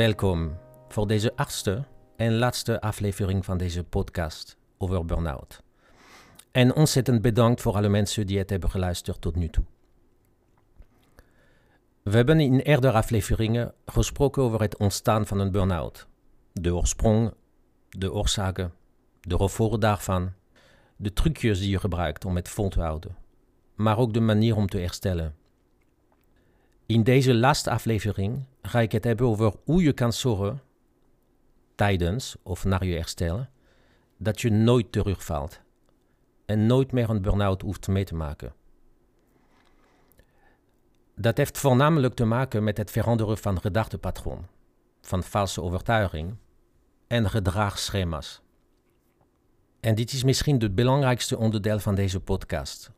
welkom voor deze achtste en laatste aflevering van deze podcast over burn-out. En ontzettend bedankt voor alle mensen die het hebben geluisterd tot nu toe. We hebben in eerdere afleveringen gesproken over het ontstaan van een burn-out. De oorsprong, de oorzaken, de gevolgen daarvan, de trucjes die je gebruikt om het vol te houden, maar ook de manier om te herstellen. In deze laatste aflevering ga ik het hebben over hoe je kan zorgen tijdens of na je herstel dat je nooit terugvalt en nooit meer een burn-out hoeft mee te maken. Dat heeft voornamelijk te maken met het veranderen van gedachtepatroon, van valse overtuiging en gedragsschema's. En dit is misschien het belangrijkste onderdeel van deze podcast.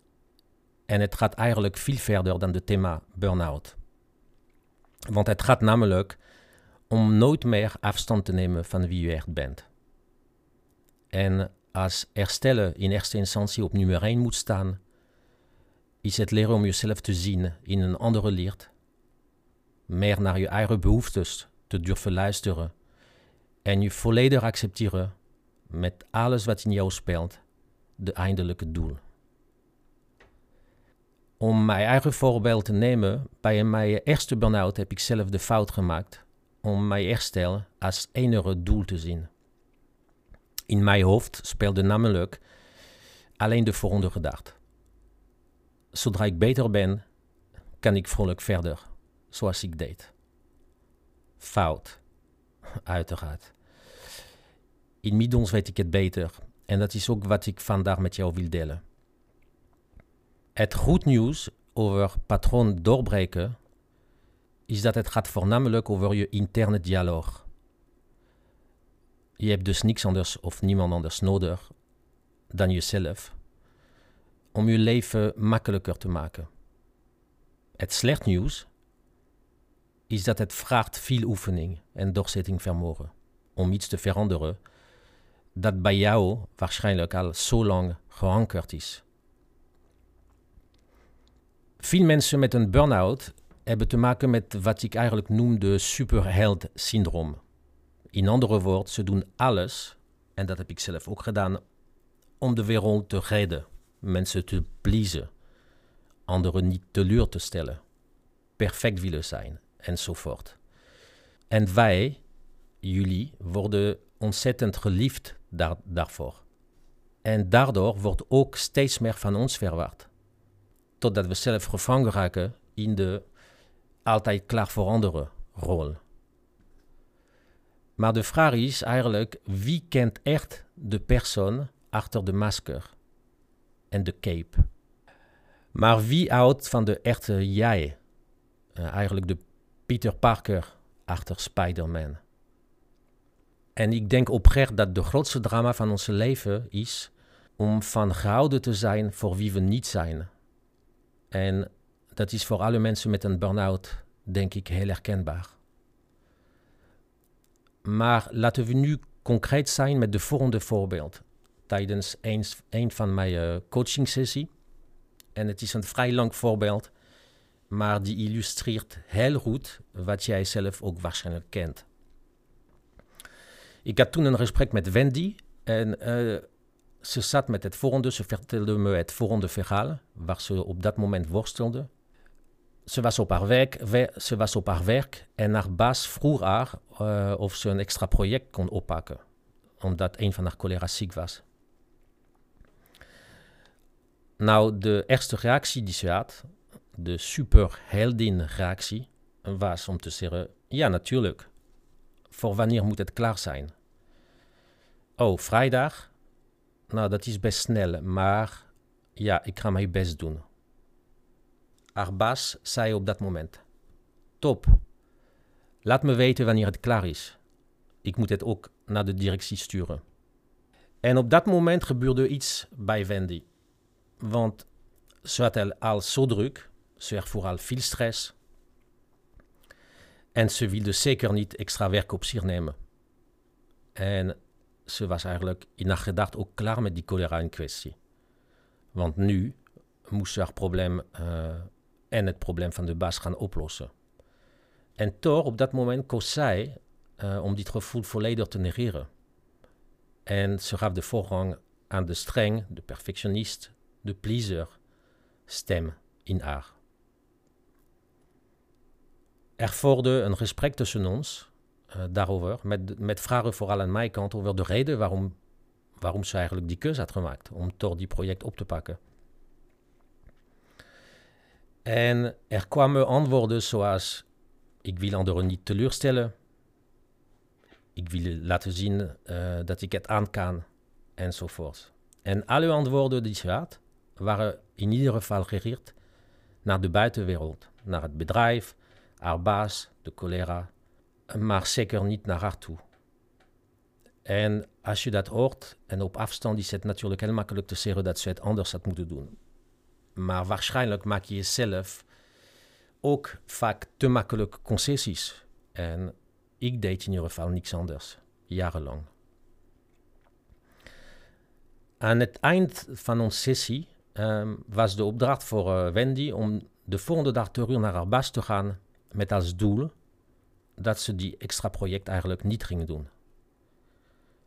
En het gaat eigenlijk veel verder dan het thema burn-out. Want het gaat namelijk om nooit meer afstand te nemen van wie je echt bent. En als herstellen in eerste instantie op nummer 1 moet staan, is het leren om jezelf te zien in een andere licht, meer naar je eigen behoeftes te durven luisteren en je volledig accepteren met alles wat in jou speelt, de eindelijke doel. Om mijn eigen voorbeeld te nemen, bij mijn eerste burn-out heb ik zelf de fout gemaakt om mijn herstel als enige doel te zien. In mijn hoofd speelde namelijk alleen de volgende gedachte. Zodra ik beter ben, kan ik vrolijk verder, zoals ik deed. Fout, uiteraard. Inmiddels weet ik het beter en dat is ook wat ik vandaag met jou wil delen. Het goed nieuws over patroon doorbreken is dat het gaat voornamelijk over je interne dialoog. Je hebt dus niks anders of niemand anders nodig dan jezelf om je leven makkelijker te maken. Het slecht nieuws is dat het vraagt veel oefening en doorzettingvermogen om iets te veranderen dat bij jou waarschijnlijk al zo lang geankerd is. Veel mensen met een burn-out hebben te maken met wat ik eigenlijk noem de superheld-syndroom. In andere woorden, ze doen alles, en dat heb ik zelf ook gedaan, om de wereld te redden, mensen te pleasen, anderen niet teleur te stellen, perfect willen zijn, enzovoort. En wij, jullie, worden ontzettend geliefd daar, daarvoor. En daardoor wordt ook steeds meer van ons verwacht. Totdat we zelf gevangen raken in de altijd klaar voor anderen rol. Maar de vraag is eigenlijk, wie kent echt de persoon achter de masker en de cape? Maar wie houdt van de echte jij? Uh, eigenlijk de Peter Parker achter Spider-Man. En ik denk oprecht dat de grootste drama van ons leven is om van gehouden te zijn voor wie we niet zijn. En dat is voor alle mensen met een burn-out, denk ik, heel herkenbaar. Maar laten we nu concreet zijn met de volgende voorbeeld. Tijdens een, van mijn uh, coaching sessie. En het is een vrij lang voorbeeld, maar die illustreert heel goed wat jij zelf ook waarschijnlijk kent. Ik had toen een gesprek met Wendy en uh, ze zat met het volgende, ze vertelde me het volgende verhaal, waar ze op dat moment worstelde. Ze was op haar werk, ze was op haar werk en haar baas vroeg haar uh, of ze een extra project kon oppakken, omdat een van haar collega's ziek was. Nou, de eerste reactie die ze had, de superheldin-reactie, was om te zeggen: Ja, natuurlijk. Voor wanneer moet het klaar zijn? Oh, vrijdag? Nou, dat is best snel, maar ja, ik ga mijn best doen. Haar baas zei op dat moment: Top, laat me weten wanneer het klaar is. Ik moet het ook naar de directie sturen. En op dat moment gebeurde iets bij Wendy. Want ze had al zo druk, ze ervoer al veel stress. En ze wilde zeker niet extra werk op zich nemen. En ze was eigenlijk in haar gedacht ook klaar met die cholera in kwestie. Want nu moest ze haar probleem uh, en het probleem van de baas gaan oplossen. En toch, op dat moment koos zij uh, om dit gevoel volledig te negeren. En ze gaf de voorrang aan de streng, de perfectionist, de pleaser stem in haar. Er volgde een gesprek tussen ons uh, daarover, met, met vragen vooral aan mijn kant over de reden waarom, waarom ze eigenlijk die keuze had gemaakt om toch die project op te pakken. En er kwamen antwoorden zoals: Ik wil anderen niet teleurstellen. Ik wil laten zien uh, dat ik het aan kan, enzovoort. En alle antwoorden die ze had, waren in ieder geval gericht naar de buitenwereld, naar het bedrijf, haar baas, de collega, maar zeker niet naar haar toe. En als je dat hoort, en op afstand is het natuurlijk heel makkelijk te zeggen dat ze het anders had moeten doen. Maar waarschijnlijk maak je jezelf ook vaak te makkelijk concessies. En ik deed in ieder geval niks anders, jarenlang. Aan het eind van onze sessie um, was de opdracht voor uh, Wendy om de volgende dag terug naar haar baas te gaan met als doel dat ze die extra project eigenlijk niet ging doen.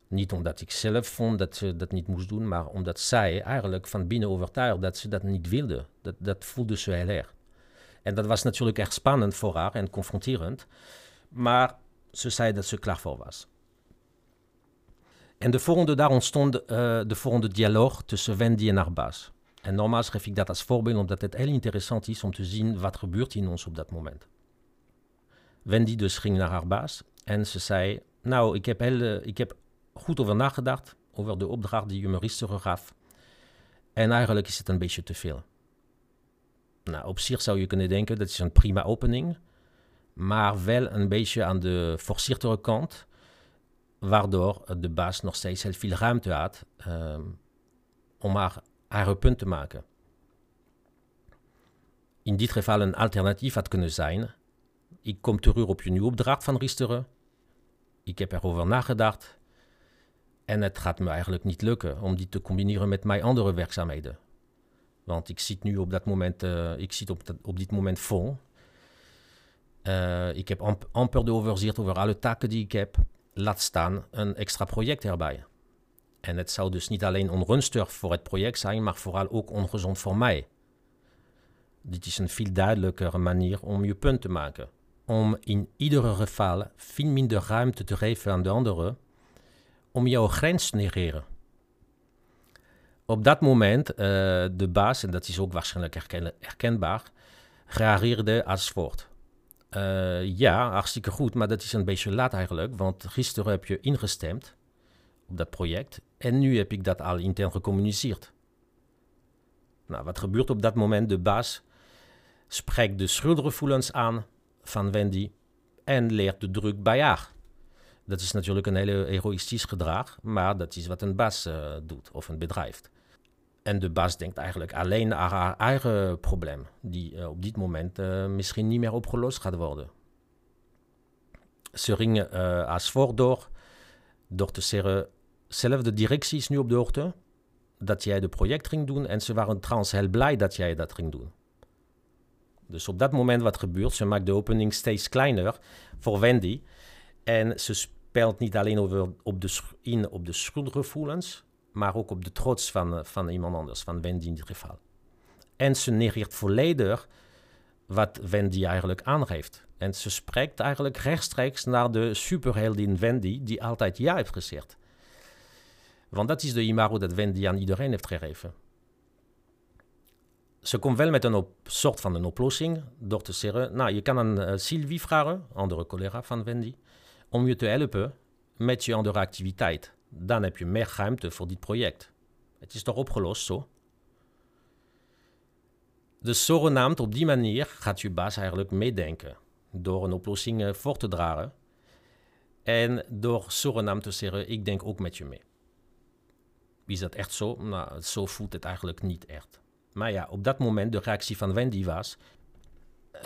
Niet omdat ik zelf vond dat ze dat niet moest doen, maar omdat zij eigenlijk van binnen overtuigd dat ze dat niet wilde. Dat, dat voelde ze heel erg. En dat was natuurlijk erg spannend voor haar en confronterend. Maar ze zei dat ze klaar voor was. En de volgende dag ontstond uh, de volgende dialoog tussen Wendy en haar baas. En nogmaals geef ik dat als voorbeeld omdat het heel interessant is om te zien wat gebeurt in ons op dat moment. Wendy dus ging naar haar baas en ze zei, nou, ik heb, heel, ik heb goed over nagedacht, over de opdracht die je me gisteren gaf. En eigenlijk is het een beetje te veel. Nou, op zich zou je kunnen denken, dat is een prima opening, maar wel een beetje aan de voorzichtige kant, waardoor de baas nog steeds heel veel ruimte had um, om haar, haar punt te maken. In dit geval een alternatief had kunnen zijn, ik kom terug op je nieuwe opdracht van gisteren, ik heb erover nagedacht, en het gaat me eigenlijk niet lukken om die te combineren met mijn andere werkzaamheden. Want ik zit nu op dat moment, uh, ik zit op, op dit moment vol. Uh, ik heb amp, amper de overzicht over alle taken die ik heb. Laat staan een extra project erbij. En het zou dus niet alleen onrustig voor het project zijn, maar vooral ook ongezond voor mij. Dit is een veel duidelijkere manier om je punt te maken. Om in ieder geval veel minder ruimte te geven aan de anderen om jouw grens te negeren. Op dat moment, uh, de baas, en dat is ook waarschijnlijk herken herkenbaar, reageerde als volgt. Uh, ja, hartstikke goed, maar dat is een beetje laat eigenlijk, want gisteren heb je ingestemd op dat project en nu heb ik dat al intern gecommuniceerd. Nou, wat gebeurt op dat moment? De baas spreekt de schuldgevoelens aan van Wendy en leert de druk bij haar. Dat is natuurlijk een hele egoïstisch gedrag, maar dat is wat een baas uh, doet of een bedrijf. En de baas denkt eigenlijk alleen aan haar eigen probleem, die uh, op dit moment uh, misschien niet meer opgelost gaat worden. Ze ringen als voor door te zeggen, zelf de directie is nu op de hoogte dat jij de project ging doen en ze waren trouwens heel blij dat jij dat ging doen. Dus op dat moment wat gebeurt, ze maakt de opening steeds kleiner voor Wendy. En ze speelt niet alleen over, op de, in op de schuldgevoelens, maar ook op de trots van, eh, van iemand anders, van Wendy in dit geval. En ze negeert volledig wat Wendy eigenlijk aangeeft. En ze spreekt eigenlijk rechtstreeks naar de superheldin Wendy, die altijd ja heeft gezegd. Want dat is de imago dat Wendy aan iedereen heeft gegeven. Ze komt wel met een soort van een oplossing door te zeggen, nou, je kan aan uh, Sylvie vragen, andere collega van Wendy, om je te helpen met je andere activiteit. Dan heb je meer ruimte voor dit project. Het is toch opgelost zo? Dus zogenaamd op die manier gaat je baas eigenlijk meedenken door een oplossing eh, voor te dragen. En door zogenaamd te zeggen, ik denk ook met je mee. Is dat echt zo? Nou, zo voelt het eigenlijk niet echt. Maar ja, op dat moment de reactie van Wendy was,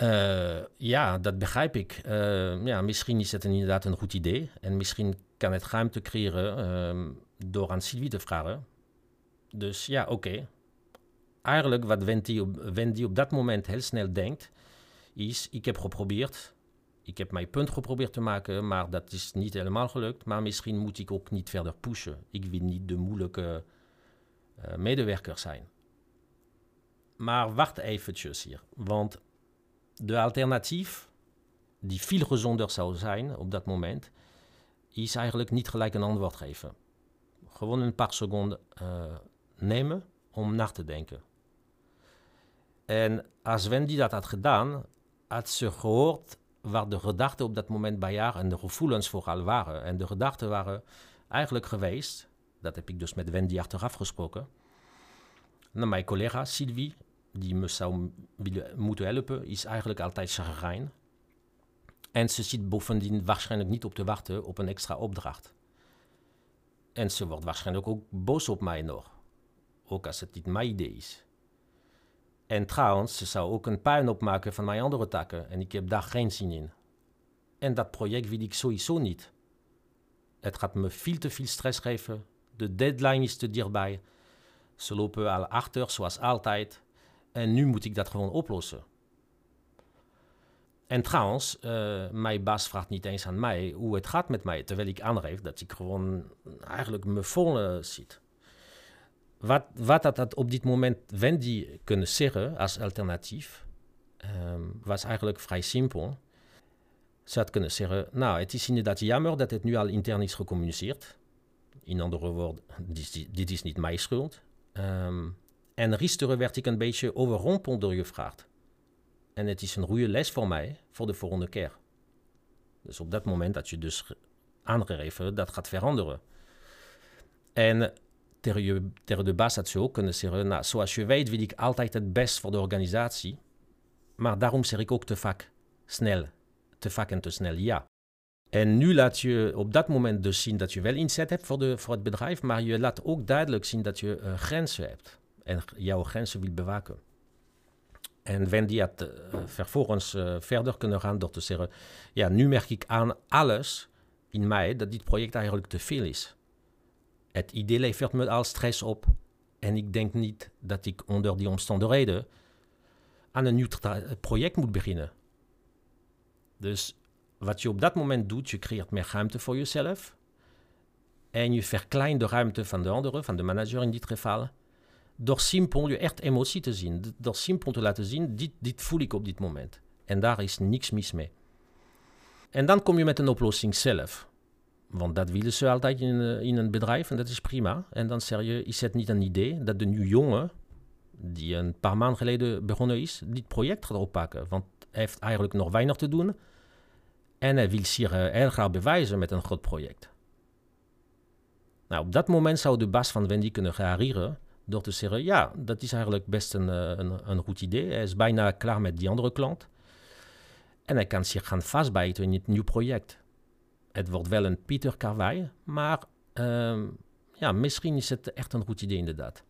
uh, ja, dat begrijp ik. Uh, ja, misschien is het inderdaad een goed idee. En misschien kan het ruimte creëren uh, door aan Sylvie te vragen. Dus ja, oké. Eigenlijk wat Wendy op, Wendy op dat moment heel snel denkt, is: ik heb geprobeerd Ik heb mijn punt geprobeerd te maken, maar dat is niet helemaal gelukt. Maar misschien moet ik ook niet verder pushen. Ik wil niet de moeilijke uh, medewerker zijn. Maar wacht eventjes hier, want de alternatief, die veel gezonder zou zijn op dat moment, is eigenlijk niet gelijk een antwoord geven. Gewoon een paar seconden uh, nemen om na te denken. En als Wendy dat had gedaan, had ze gehoord waar de gedachten op dat moment bij haar en de gevoelens vooral waren. En de gedachten waren eigenlijk geweest, dat heb ik dus met Wendy achteraf gesproken, naar mijn collega Sylvie, die me zou moeten helpen, is eigenlijk altijd chagrijn. En ze zit bovendien waarschijnlijk niet op te wachten op een extra opdracht. En ze wordt waarschijnlijk ook boos op mij nog. Ook als het niet mijn idee is. En trouwens, ze zou ook een puin opmaken van mijn andere takken. En ik heb daar geen zin in. En dat project wil ik sowieso niet. Het gaat me veel te veel stress geven. De deadline is te dichtbij. Ze lopen al achter, zoals altijd. En nu moet ik dat gewoon oplossen. En trouwens, uh, mijn baas vraagt niet eens aan mij hoe het gaat met mij, terwijl ik aangeef dat ik gewoon eigenlijk me vol uh, zit. Wat, wat had dat op dit moment Wendy kunnen zeggen als alternatief, um, was eigenlijk vrij simpel. Ze had kunnen zeggen, nou, het is inderdaad jammer dat het nu al intern is gecommuniceerd. In andere woorden, dit, dit is niet mijn schuld. Um, en gisteren werd ik een beetje overrompeld door je vraag. En het is een goede les voor mij voor de volgende keer. Dus op dat moment dat je dus aangegeven dat gaat veranderen. En tegen, tegen de baas had ze ook kunnen zeggen, nou, zoals je weet wil ik altijd het best voor de organisatie. Maar daarom zeg ik ook te vaak snel, te vaak en te snel ja. En nu laat je op dat moment dus zien dat je wel inzet hebt voor, de, voor het bedrijf, maar je laat ook duidelijk zien dat je uh, grenzen hebt en jouw grenzen wil bewaken. En Wendy had uh, vervolgens uh, verder kunnen gaan door te zeggen: Ja, nu merk ik aan alles in mij dat dit project eigenlijk te veel is. Het idee levert me al stress op. En ik denk niet dat ik onder die omstandigheden aan een nieuw project moet beginnen. Dus wat je op dat moment doet, je creëert meer ruimte voor jezelf. En je verkleint de ruimte van de anderen, van de manager in dit geval door simpel je echt emotie te zien. Door simpel te laten zien, dit, dit voel ik op dit moment. En daar is niks mis mee. En dan kom je met een oplossing zelf. Want dat willen ze altijd in, eh, in een bedrijf en dat is prima. En dan zeg je, is het niet een idee dat de nieuwe jongen, die een paar maanden geleden begonnen is, dit project gaat oppakken? Want hij heeft eigenlijk nog weinig te doen. En hij wil zich uh, heel graag bewijzen met een groot project. Nou, op dat moment zou de baas van Wendy kunnen reageren door te zeggen, ja, dat is eigenlijk best een, eh, een, een goed idee. Hij is bijna klaar met die andere klant. En hij kan zich gaan vastbijten in het nieuw project. Het wordt wel een Pieter Karwei, maar uh, ja, misschien is het echt een goed idee inderdaad.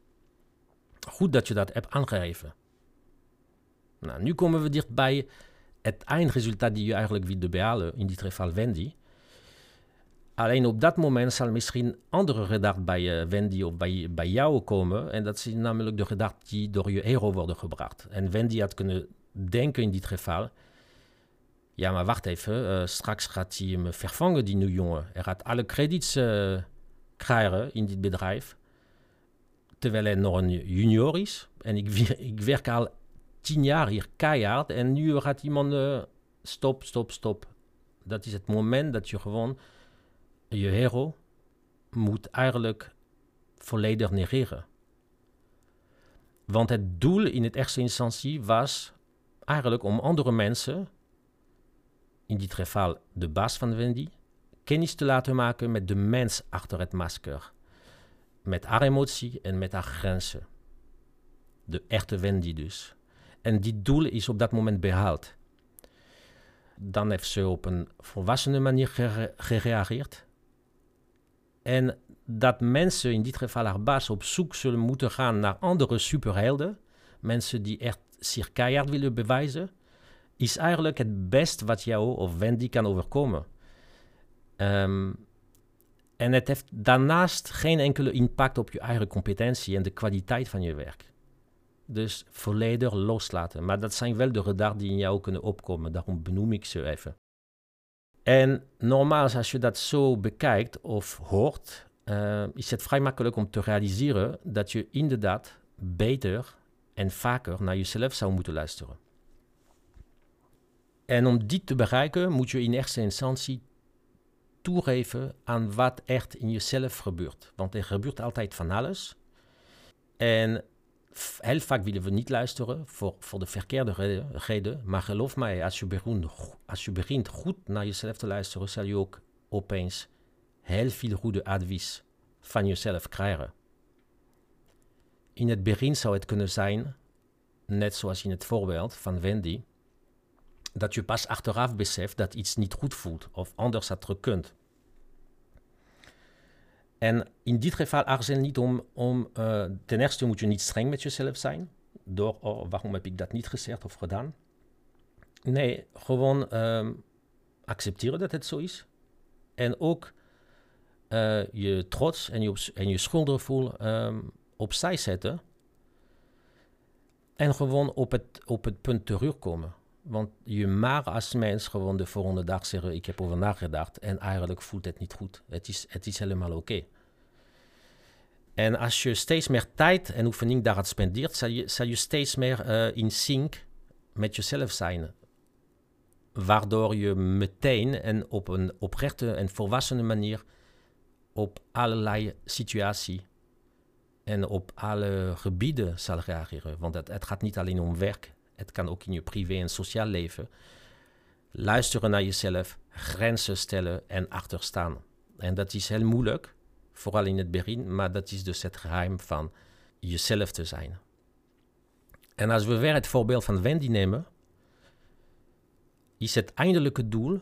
Goed dat je dat hebt aangegeven. Nou, nu komen we dichtbij het eindresultaat die je eigenlijk wilde behalen, in dit geval Wendy. Alleen op dat moment zal misschien andere gedachten bij uh, Wendy of bij, bij jou komen. En dat is namelijk de gedachten die door je hero worden gebracht. En Wendy had kunnen denken in dit geval. Ja, maar wacht even. Uh, straks gaat hij me vervangen, die nieuwe jongen. Hij gaat alle credits uh, krijgen in dit bedrijf. Terwijl hij nog een junior is. En ik, ik werk al tien jaar hier keihard. En nu gaat iemand... stop, stop, stop. Dat is het moment dat je gewoon je hero moet eigenlijk volledig negeren. Want het doel in het eerste instantie was eigenlijk om andere mensen, in dit geval de baas van Wendy, kennis te laten maken met de mens achter het masker. Met haar emotie en met haar grenzen. De echte Wendy dus. En dit doel is op dat moment behaald. Dan heeft ze op een volwassene manier gereageerd. En dat mensen, in dit geval haar baas, op zoek zullen moeten gaan naar andere superhelden, mensen die echt zich willen bewijzen, is eigenlijk het best wat jou of Wendy kan overkomen. Um, en het heeft daarnaast geen enkele impact op je eigen competentie en de kwaliteit van je werk. Dus volledig loslaten. Maar dat zijn wel de gedachten die in jou kunnen opkomen, daarom benoem ik ze even. En normaal, als je dat zo bekijkt of hoort, uh, is het vrij makkelijk om te realiseren dat je inderdaad beter en vaker naar jezelf zou moeten luisteren. En om dit te bereiken moet je in eerste instantie toegeven aan wat echt in jezelf gebeurt. Want er gebeurt altijd van alles. En heel vaak willen we niet luisteren voor, voor de verkeerde reden. Maar geloof mij, als je, begint, als je begint goed naar jezelf te luisteren, zal je ook opeens heel veel goede advies van jezelf krijgen. In het begin zou het kunnen zijn, net zoals in het voorbeeld van Wendy, dat je pas achteraf beseft dat iets niet goed voelt of anders had. En in dit geval aarzel niet om, om uh, ten eerste moet je niet streng met jezelf zijn, door oh, waarom heb ik dat niet gezegd of gedaan. Nee, gewoon um, accepteren dat het zo is. En ook uh, je trots en je, en je schuldgevoel um, opzij zetten. En gewoon op het, op het punt terugkomen. Want je mag als mens gewoon de volgende dag zeggen: Ik heb over nagedacht. En eigenlijk voelt het niet goed. Het is, het is helemaal oké. En als je steeds meer tijd en oefening daaraan spendeert, zal je, zal je steeds meer uh, in sync met jezelf zijn. Waardoor je meteen en op een oprechte en volwassene manier op allerlei situaties en op alle gebieden zal reageren. Want het gaat niet alleen om werk, het kan ook in je privé en sociaal leven. Luisteren naar jezelf, grenzen stellen en achterstaan. En dat is heel moeilijk, vooral in het begin, maar dat is dus het geheim van jezelf te zijn. En als we weer het voorbeeld van Wendy nemen, is het eindelijke doel,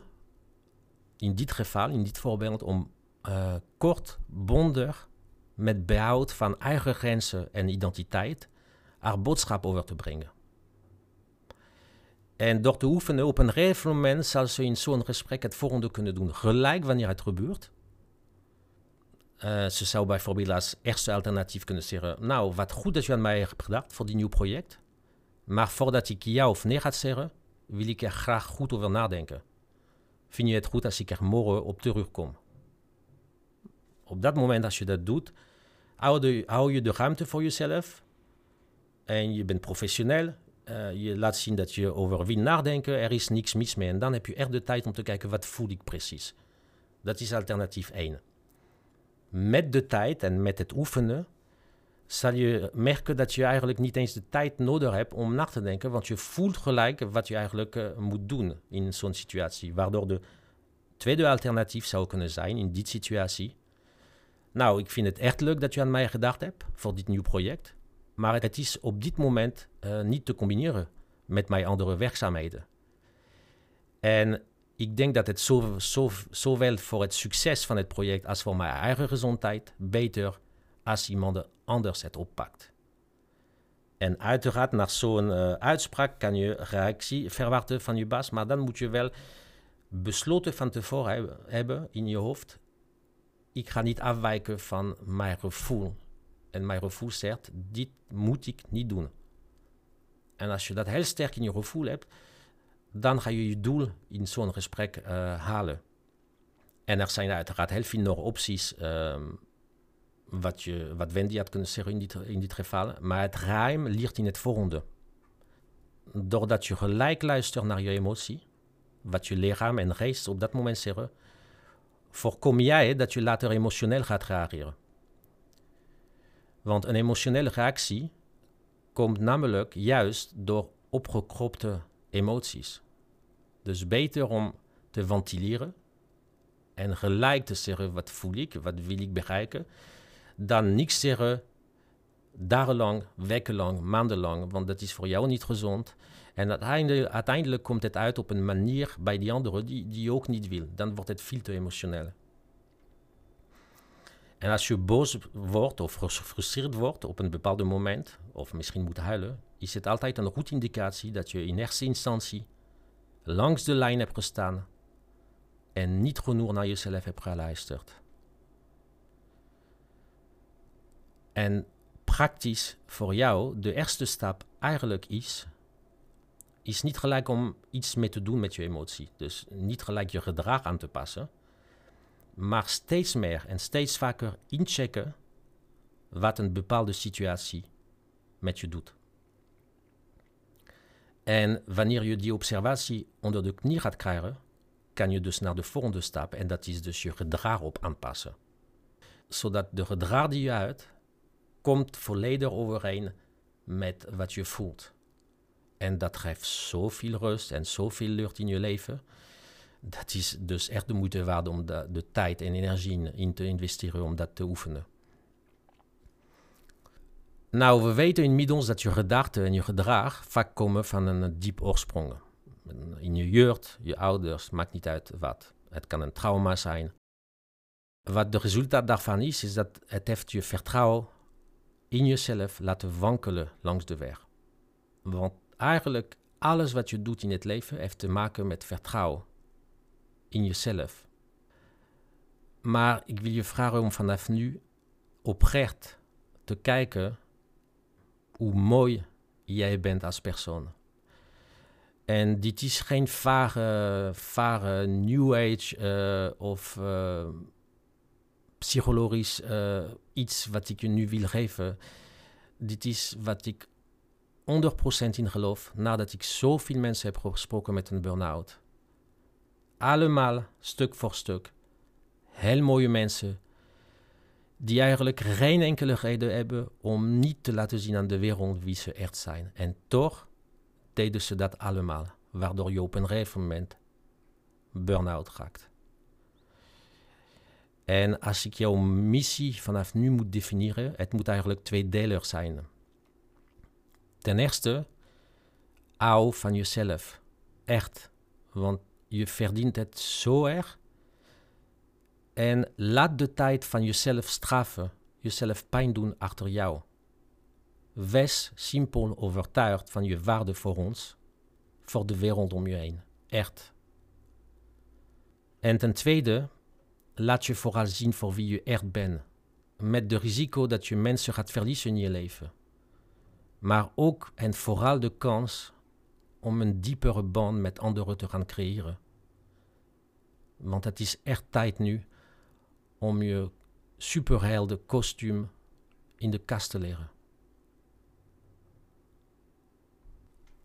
in dit geval, in dit voorbeeld, om uh, kort, bondig, met behoud van eigen grenzen en identiteit, haar boodschap over te brengen. En door te oefenen op een gegeven moment zal ze in zo'n gesprek het volgende kunnen doen. Gelijk wanneer het gebeurt. Uh, ze zou bijvoorbeeld als eerste alternatief kunnen zeggen: Nou, wat goed dat je aan mij hebt gedacht voor die nieuw project. Maar voordat ik jou of nee ga zeggen, wil ik er graag goed over nadenken. Vind je het goed als ik er morgen op terugkom? Op dat moment, als je dat doet, hou, hou je de ruimte voor jezelf. En je bent professioneel. Uh, je laat zien dat je over wie nadenken. Er is niks mis mee. En dan heb je echt de tijd om te kijken wat voel ik precies. Dat is alternatief 1. Met de tijd en met het oefenen zal je merken dat je eigenlijk niet eens de tijd nodig hebt om na te denken, want je voelt gelijk wat je eigenlijk uh, moet doen in zo'n situatie. Waardoor de tweede alternatief zou kunnen zijn in die situatie. Nou, ik vind het echt leuk dat je aan mij gedacht hebt voor dit nieuw project. Maar het is op dit moment uh, niet te combineren met mijn andere werkzaamheden. En ik denk dat het zo, zo, zowel voor het succes van het project als voor mijn eigen gezondheid beter als iemand anders het oppakt. En uiteraard, naar zo'n uh, uitspraak kan je reactie verwachten van je baas, maar dan moet je wel besloten van tevoren hebben in je hoofd ik ga niet afwijken van mijn gevoel. En mijn gevoel zegt, dit moet ik niet doen. En als je dat heel sterk in je gevoel hebt, dan ga je je doel in zo'n gesprek uh, halen. En er zijn uiteraard heel veel nog opties, um, wat, je, wat Wendy had kunnen zeggen in dit, in dit geval. Maar het geheim ligt in het volgende. Doordat je gelijk luistert naar je emotie, wat je lichaam en geest op dat moment zeggen, voorkom jij dat je later emotioneel gaat reageren. Want een emotionele reactie komt namelijk juist door opgekropte emoties. Dus beter om te ventileren en gelijk te zeggen wat voel ik, wat wil ik bereiken, dan niks zeggen dagenlang, wekenlang, maandenlang, want dat is voor jou niet gezond. En uiteindelijk, uiteindelijk komt het uit op een manier bij die andere die, die je ook niet wil. Dan wordt het veel te emotioneel. En als je boos wordt of gefrustreerd wordt op een bepaald moment, of misschien moet huilen, is het altijd een goede indicatie dat je in eerste instantie langs de lijn hebt gestaan en niet genoeg naar jezelf hebt geluisterd. En praktisch voor jou de eerste stap eigenlijk is is niet gelijk om iets mee te doen met je emotie. Dus niet gelijk je gedrag aan te passen. Maar steeds meer en steeds vaker inchecken wat een bepaalde situatie met je doet. En wanneer je die observatie onder de knie gaat krijgen, kan je dus naar de volgende stap en dat is dus je gedrag op aanpassen. Zodat de gedrag die je uit komt volledig overeen met wat je voelt. En dat geeft zoveel rust en zoveel lucht in je leven. Dat is dus echt de moeite waard om de, de tijd en energie in te investeren om dat te oefenen. Nou, we weten inmiddels dat je gedachten en je gedrag vaak komen van een diep oorsprong. In je jeugd, je ouders, maakt niet uit wat. Het kan een trauma zijn. Wat de resultaat daarvan is, is dat het heeft je vertrouwen in jezelf laten wankelen langs de weg. Want eigenlijk alles wat je doet in het leven heeft te maken met vertrouwen in jezelf. Maar ik wil je vragen om vanaf nu oprecht te kijken hoe mooi jij bent als persoon. En dit is geen vage, vage New Age uh, of uh, psychologisch uh, iets wat ik je nu wil geven. Dit is wat ik 100% in geloof nadat ik zoveel mensen heb gesproken met een burn-out. Allemaal stuk voor stuk. Heel mooie mensen die eigenlijk geen enkele reden hebben om niet te laten zien aan de wereld wie ze echt zijn. En toch deden ze dat allemaal, waardoor je op een gegeven moment burn-out raakt. En als ik jouw missie vanaf nu moet definiëren, het moet eigenlijk tweedelig zijn. Ten eerste, hou van jezelf. Echt. Want je verdient het zo erg en laat de tijd van jezelf straffen, jezelf pijn doen achter jou. Wees simpel overtuigd van je waarde voor ons, voor de wereld om je heen. Echt. En ten tweede, laat je vooral zien voor wie je echt bent. Met de risico dat je mensen gaat verliezen in je leven. Maar ook en vooral de kans om een diepere band met anderen te gaan creëren. Want het is echt tijd nu om je superhelden kostuum in de kast te leren.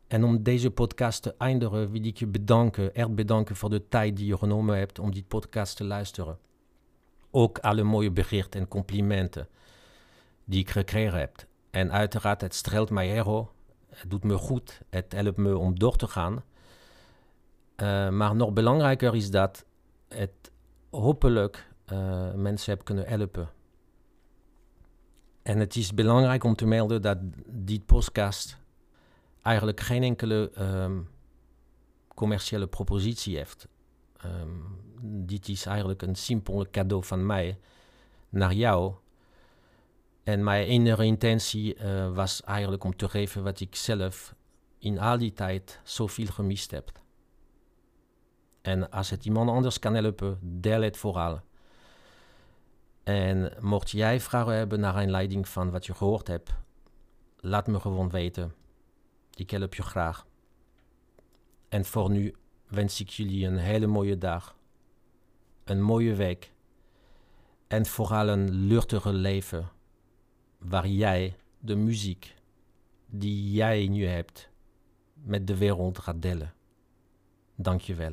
En om deze podcast te eindigen, wil ik je bedanken, echt bedanken voor de tijd die je genomen hebt om die podcast te luisteren. Ook alle mooie berichten en complimenten die ik gekregen heb. En uiteraard, het streelt mij heel. Het doet me goed. Het helpt me om door te gaan. Uh, maar nog belangrijker is dat het hopelijk uh, mensen heb kunnen helpen. En het is belangrijk om te melden dat die podcast eigenlijk geen enkele um, commerciële propositie heeft. Um, dit is eigenlijk een simpel cadeau van mij naar jou. En mijn enige intentie uh, was eigenlijk om te geven wat ik zelf in al die tijd zoveel gemist heb. En als het iemand anders kan helpen, deel het vooral. En mocht jij vragen hebben naar aanleiding van wat je gehoord hebt, laat me gewoon weten. Ik help je graag. En voor nu wens ik jullie een hele mooie dag, een mooie week en vooral een luchtige leven waar jij de muziek die jij nu hebt met de wereld gaat delen. Dank je wel.